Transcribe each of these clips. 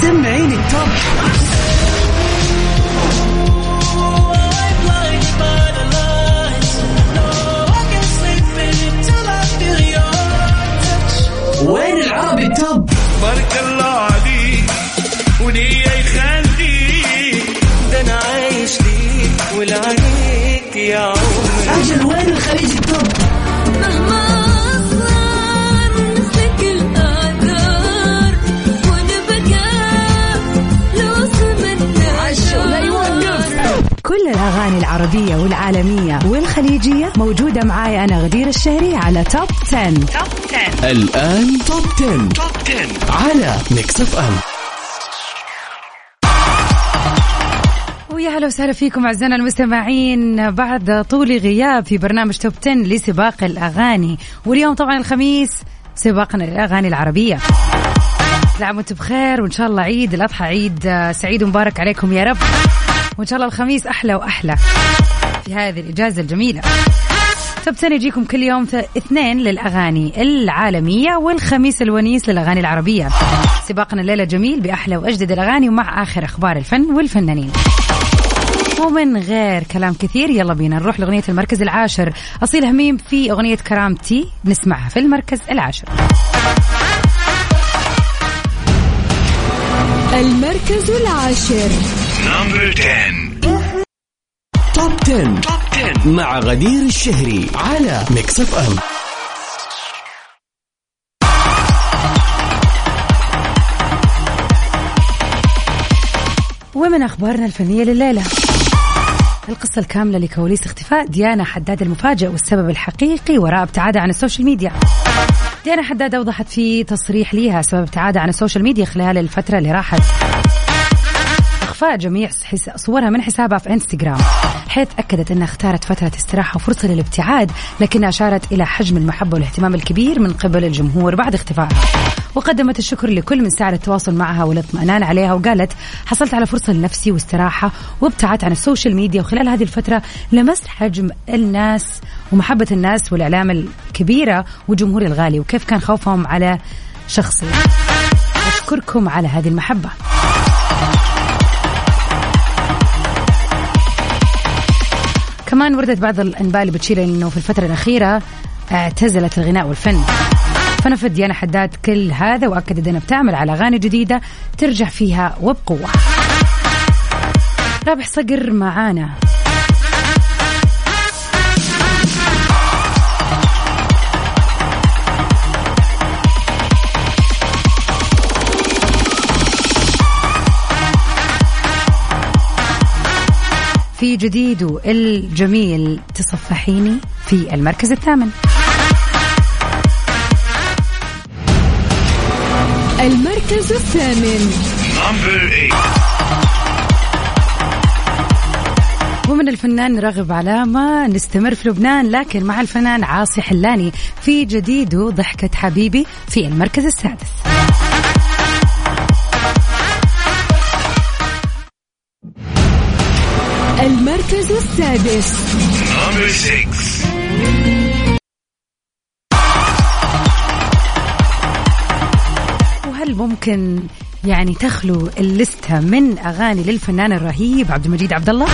سمعين التوب العربية والعالمية والخليجية. موجودة معاي أنا غدير الشهري على Top 10. Top 10 الآن Top 10. Top 10 على Mix FM ويا هلا وسهلا فيكم أعزائنا المستمعين. بعد طول غياب في برنامج Top 10 لسباق الأغاني. واليوم طبعا الخميس سباقنا للأغاني العربية. كل عام وأنتم بخير وإن شاء الله عيد الأضحى عيد سعيد ومبارك عليكم يا رب. وإن شاء الله الخميس أحلى وأحلى في هذه الإجازة الجميلة. توب 10 يجيكم كل يوم اثنين للأغاني العالمية والخميس الونيس للأغاني العربية. سباقنا الليلة جميل بأحلى وأجدد الأغاني ومع آخر أخبار الفن والفنانين. ومن غير كلام كثير يلا بينا نروح لأغنية المركز العاشر. أصيل هميم في أغنية كرامتي نسمعها في المركز العاشر. المركز العاشر. number 10 Top 10. Top 10 مع غدير الشهري على Mix FM ومن أخبارنا الفنية لليلة القصة الكاملة لكواليس اختفاء ديانا حداد المفاجئ والسبب الحقيقي وراء ابتعادها عن ال social media. ديانا حداد أوضحت في تصريح ليها سبب ابتعادها عن ال social media خلال الفترة اللي راحت. إخفاء جميع صورها من حسابها في إنستغرام حيث أكدت أنها اختارت فترة استراحة وفرصة للابتعاد لكنها أشارت إلى حجم المحبة والاهتمام الكبير من قبل الجمهور بعد اختفائها. وقدمت الشكر لكل من ساعد التواصل معها والاطمئنان عليها وقالت حصلت على فرصة لنفسي واستراحة وابتعدت عن ال social media وخلال هذه الفترة لمست حجم الناس ومحبة الناس والإعلام الكبيرة وجمهوري الغالي وكيف كان خوفهم على شخصي. أشكركم على هذه المحبة. كمان وردت بعض الأنباء اللي بتشير إنه في الفترة الأخيرة اعتزلت الغناء والفن. فنفت ديانا حداد كل هذا واكدت إنها بتعمل على أغاني جديدة ترجع فيها وبقوة. رابح صقر معانا. في جديد الجميل. تصفحيني في المركز الثامن. المركز الثامن. number 8 ومن الفنان راغب علامة نستمر في لبنان لكن مع الفنان عاصي حلاني في جديده ضحكة حبيبي في المركز السادس. المركز السادس. number 6 وهل ممكن يعني تخلو اللستة من أغاني للفنان الرهيب عبد المجيد عبد الله؟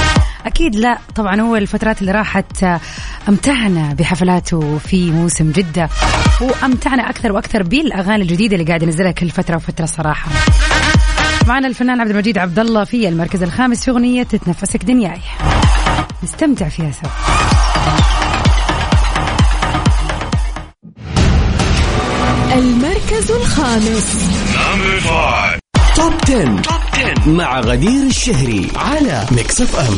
أكيد لا. طبعا هو الفترات اللي راحت آه، أمتعنا بحفلاته في موسم جدة وأمتعنا أكثر وأكثر بالأغاني الجديدة اللي قاعد ينزلها كل فترة وفترة صراحة. معنا الفنان عبد المجيد عبد الله في المركز الخامس في أغنية تتنفسك دنياي نستمتع فيها سوا. المركز الخامس. number 5 Top 10. Top 10 مع غدير الشهري على Mix FM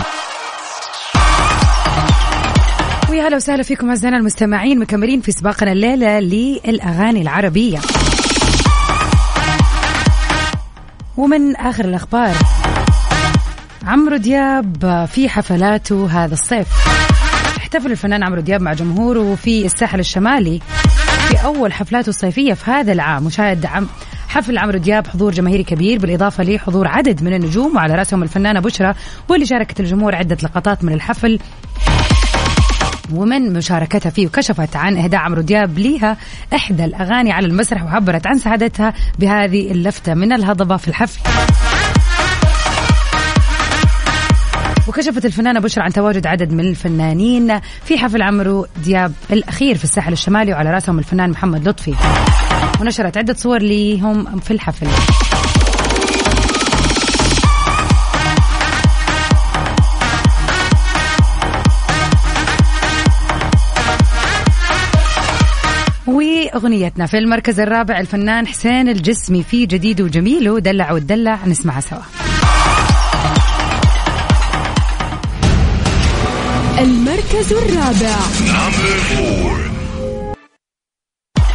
ويا هلا وسهلا فيكم أعزائنا المستمعين مكملين في سباقنا الليلة للأغاني العربية. ومن آخر الأخبار. عمرو دياب في حفلاته هذا الصيف. احتفل الفنان عمرو دياب مع جمهوره في الساحل الشمالي في أول حفلاته الصيفية في هذا العام. وشاهد عم حفل عمرو دياب حضور جماهيري كبير بالإضافة لحضور عدد من النجوم وعلى رأسهم الفنانة بشرى واللي شاركت الجمهور عدة لقطات من الحفل. ومن مشاركتها فيه وكشفت عن إهداء عمرو دياب ليها إحدى الأغاني على المسرح وعبرت عن سعادتها بهذه اللفتة من الهضبة في الحفل. وكشفت الفنانة بشرى عن تواجد عدد من الفنانين في حفل عمرو دياب الأخير في الساحل الشمالي وعلى رأسهم الفنان محمد لطفي. ونشرت عدة صور ليهم في الحفل. واغنيتنا في المركز الرابع الفنان حسين الجسمي في جديد وجميل ودلع وتدلع نسمعها سوا المركز الرابع.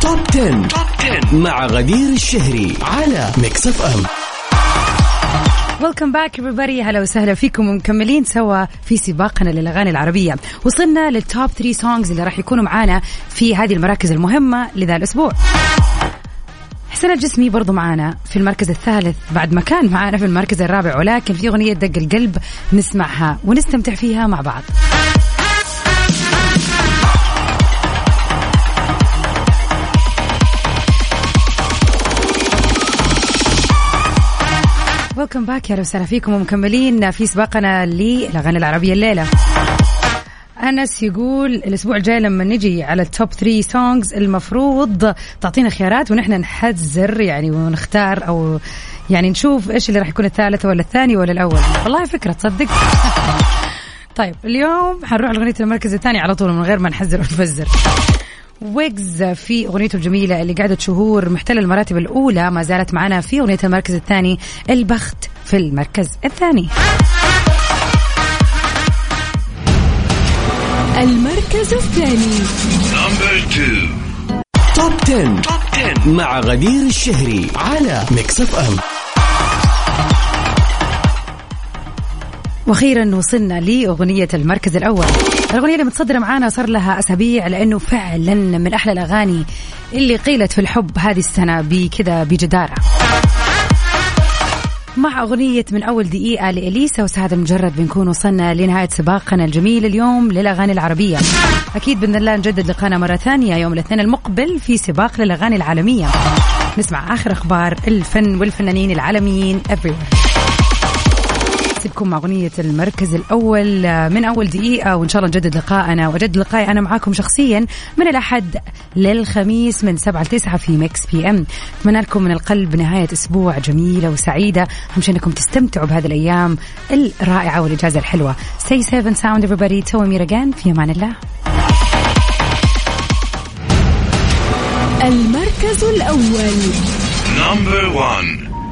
top 10. top 10 مع غدير الشهري على ميكس اف ام welcome back everybody. هلا وسهلا فيكم ومكملين سوا في سباقنا للاغاني العربيه وصلنا لل top 3 songs اللي راح يكونوا معانا في هذه المراكز المهمة لذا الأسبوع. حسين الجسمي برضو معانا في المركز الثالث بعد ما كان معانا في المركز الرابع ولكن في أغنية دق القلب نسمعها ونستمتع فيها مع بعض. welcome back يا وسهلا فيكم ومكملين في سباقنا للأغاني العربية الليلة. أنس يقول الأسبوع الجاي لما نجي على ال top 3 songs المفروض تعطينا خيارات ونحن نحذر يعني ونختار أو يعني نشوف إيش اللي راح يكون الثالث ولا الثاني ولا الأول. والله فكرة تصدق؟ طيب اليوم حنروح لأغنية المركز الثاني على طول من غير ما نحذر ونفزر. ويجز في أغنيته الجميلة اللي قعدت شهور محتلة المراتب الأولى ما زالت معنا في أغنية المركز الثاني البخت في المركز الثاني المركز الثاني. top 10. توب 10 مع غدير الشهري على ميكس اف ام وأخيرا وصلنا لأغنية المركز الأول. الأغنية اللي متصدرة معانا صار لها أسابيع لأنه فعلا من أحلى الأغاني اللي قيلت في الحب هذه السنة بكذا بجدارة. مع أغنية من أول دقيقة لإليسا وسعد المجرد بنكون وصلنا لنهاية سباقنا الجميل اليوم للأغاني العربية. أكيد بإذن الله نجدد لقانا مرة ثانية يوم الاثنين المقبل في سباق للأغاني العالمية. نسمع آخر أخبار الفن والفنانين العالميين everywhere. سيبكم مع أغنية المركز الأول من أول دقيقة وإن شاء الله نجدد لقائنا. وأجد لقائي أنا معاكم شخصيا من الأحد للخميس من 7 ل 9 في ميكس PM. أتمنى لكم من القلب نهاية أسبوع جميلة وسعيدة. أهم شيء أنكم تستمتعوا بهذه الأيام الرائعة والإجازة الحلوة. Stay safe and sound everybody. تو أمير again. في أمان الله. المركز الأول. Number one.